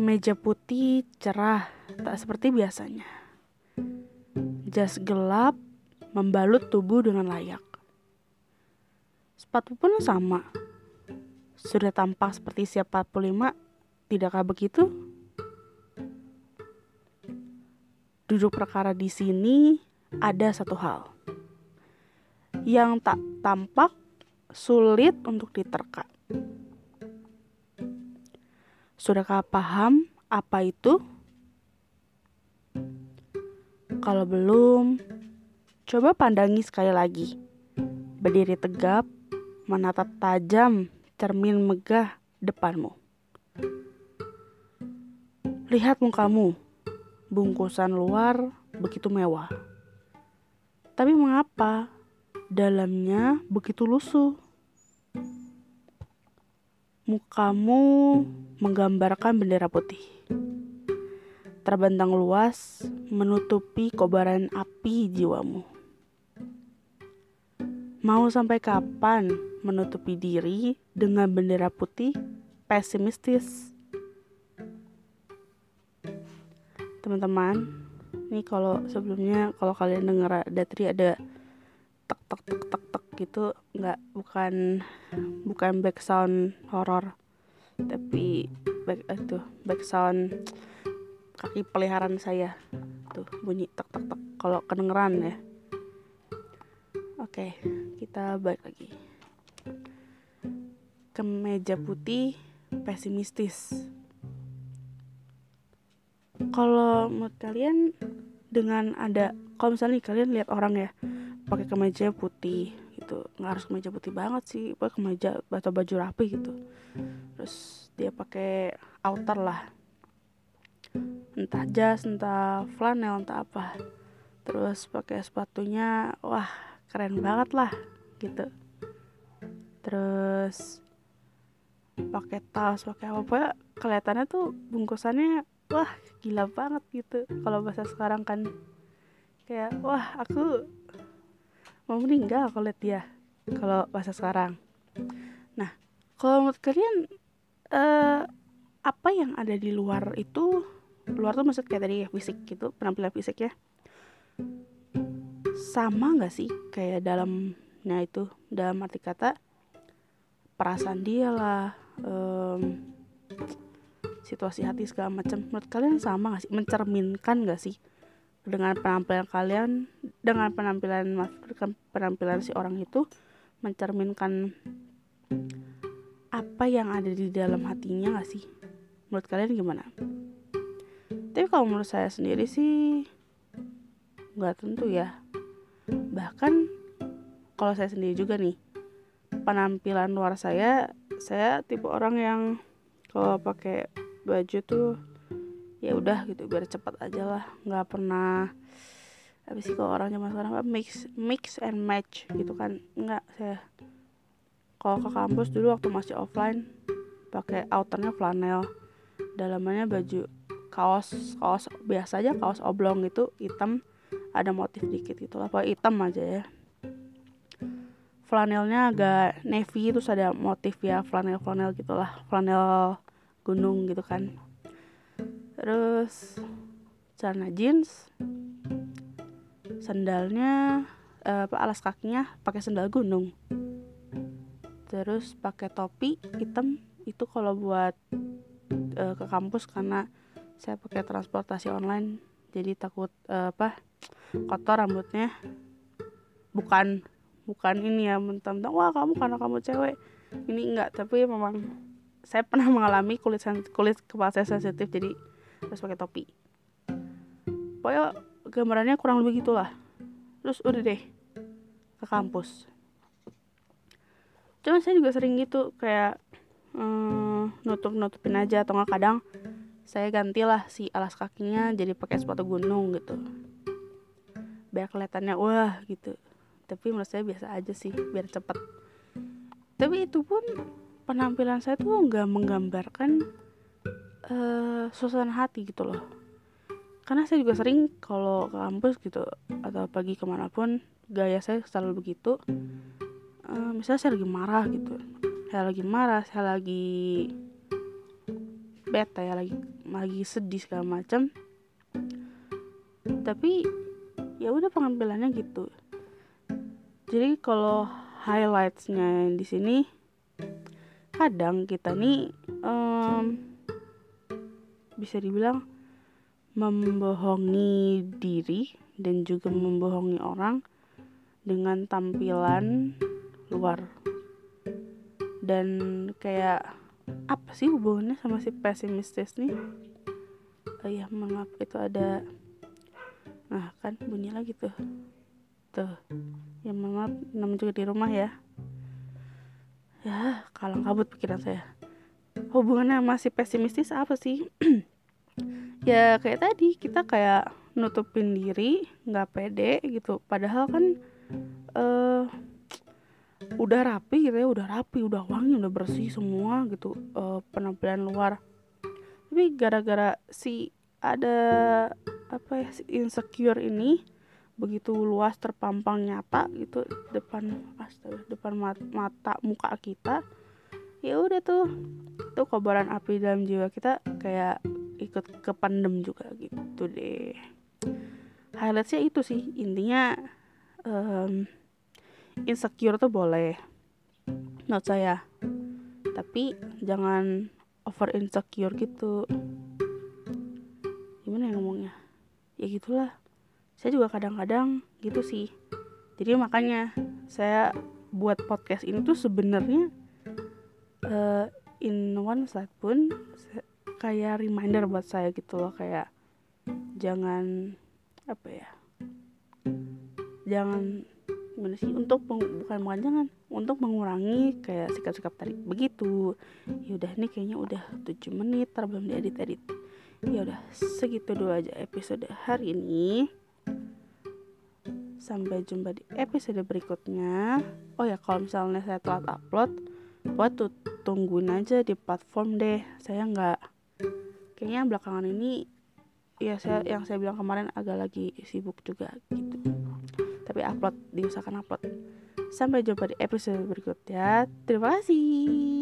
Kemeja putih cerah, tak seperti biasanya. Jas gelap membalut tubuh dengan layak. Sepatu pun sama. Sudah tampak seperti siap 45, tidakkah begitu? Duduk perkara di sini ada satu hal yang tak tampak sulit untuk diterka. Sudahkah paham apa itu? Kalau belum, coba pandangi sekali lagi. Berdiri tegap, menatap tajam cermin megah depanmu. Lihat mukamu, bungkusan luar begitu mewah. Tapi mengapa dalamnya begitu lusuh? Mukamu menggambarkan bendera putih. Terbentang luas menutupi kobaran api jiwamu. Mau sampai kapan menutupi diri dengan bendera putih pesimistis? teman-teman ini kalau sebelumnya kalau kalian dengar ada tri ada tek tek tek tek gitu nggak bukan bukan back sound horor tapi back itu back sound kaki peliharaan saya. Tuh bunyi tek tek tek kalau kedengeran ya. Oke kita balik lagi. Kemeja putih pesimistis. Kalau menurut kalian dengan ada kalau misalnya kalian lihat orang ya pakai kemeja putih gitu. Nggak harus kemeja putih banget sih pakai kemeja atau baju rapi gitu. Terus dia pakai outer lah. Entah jas entah flanel entah apa. Terus pakai sepatunya wah keren banget lah gitu. Terus pakai tas pakai apa apa kelihatannya tuh bungkusannya wah gila banget gitu. Kalau bahasa sekarang kan kayak wah aku mau meninggal kalau lihat dia kalau bahasa sekarang. Nah kalau menurut kalian uh, apa yang ada di luar itu luar tuh maksud kayak tadi ya fisik gitu penampilan fisik ya sama nggak sih kayak dalamnya itu dalam arti kata perasaan dia lah um, situasi hati segala macam? Menurut kalian sama gak sih? Mencerminkan gak sih dengan penampilan kalian dengan penampilan dengan penampilan si orang itu mencerminkan apa yang ada di dalam hatinya gak sih? Menurut kalian gimana? Tapi kalau menurut saya sendiri sih nggak tentu ya. Bahkan kalau saya sendiri juga nih penampilan luar saya saya tipe orang yang kalau pakai baju tuh ya udah gitu biar cepat aja lah. Nggak pernah habis sih kalau orang zaman sekarang mix mix and match gitu kan. Nggak saya kalau ke kampus dulu waktu masih offline pakai outernya flanel. Dalamannya baju kaos kaos biasa aja kaos oblong gitu hitam. Ada motif dikit gitu lah hitam aja ya. Flanelnya agak navy terus ada motif ya flanel flanel gitulah flanel gunung gitu kan terus celana jeans sandalnya uh, alas kakinya pakai sandal gunung. Terus pakai topi hitam itu kalau buat uh, ke kampus karena saya pakai transportasi online. Jadi takut uh, apa kotor rambutnya. Bukan bukan ini ya mentang-mentang wah kamu karena kamu cewek. Ini enggak tapi memang saya pernah mengalami kulit kulit kepala saya sensitif jadi harus pakai topi. Pokoknya gambarannya kurang lebih gitulah. Terus udah deh ke kampus. Cuman saya juga sering gitu kayak hmm, nutup nutupin aja atau nggak kadang saya gantilah si alas kakinya jadi pakai sepatu gunung gitu. Biar kelihatannya wah gitu. Tapi menurut saya biasa aja sih biar cepet. Tapi itu pun penampilan saya tuh nggak menggambarkan uh, suasana hati gitu loh. Karena saya juga sering kalau ke kampus gitu atau pagi ke mana pun gaya saya selalu begitu. Uh, misalnya saya lagi marah gitu. Saya lagi marah saya lagi bete ya lagi lagi sedih segala macam. Tapi ya udah pengambilannya gitu. Jadi kalau highlightsnya di sini kadang kita nih um, bisa dibilang membohongi diri dan juga membohongi orang dengan tampilan luar. Dan kayak apa sih hubungannya sama si pesimistis nih? Oh iya maaf itu ada nah kan bunyi lagi tuh. Tuh ya maaf namanya juga di rumah ya. Ya kalang kabut pikiran saya hubungannya masih pesimistis apa sih? Ya kayak tadi kita kayak nutupin diri nggak pede gitu. Padahal kan uh, udah rapi gitu ya udah rapi udah wangi udah bersih semua gitu uh, penampilan luar. Tapi gara-gara si ada apa ya si insecure ini begitu luas terpampang nyata gitu depan astaga depan mata, mata muka kita ya udah tuh. Tuh kobaran api dalam jiwa kita kayak ikut kependem juga gitu deh. Highlightsnya itu sih. Intinya um, insecure tuh boleh menurut saya. Tapi jangan over insecure gitu. Gimana ya ngomongnya? Ya gitulah. Saya juga kadang-kadang gitu sih. Jadi makanya saya buat podcast ini tuh sebenarnya uh, in one slide pun kayak reminder buat saya gitu loh kayak jangan apa ya jangan gimana sih untuk bukan bukan jangan untuk mengurangi kayak sikap-sikap tadi. Begitu. Ya udah nih kayaknya udah 7 menit ter belum diedit edit ya udah segitu dulu aja episode hari ini. Sampai jumpa di episode berikutnya. Oh ya kalau misalnya saya telat upload buat tungguin aja di platform deh. Saya nggak kayaknya belakangan ini ya saya yang saya bilang kemarin agak lagi sibuk juga gitu. Tapi upload diusahakan upload. Sampai jumpa di episode berikutnya. Terima kasih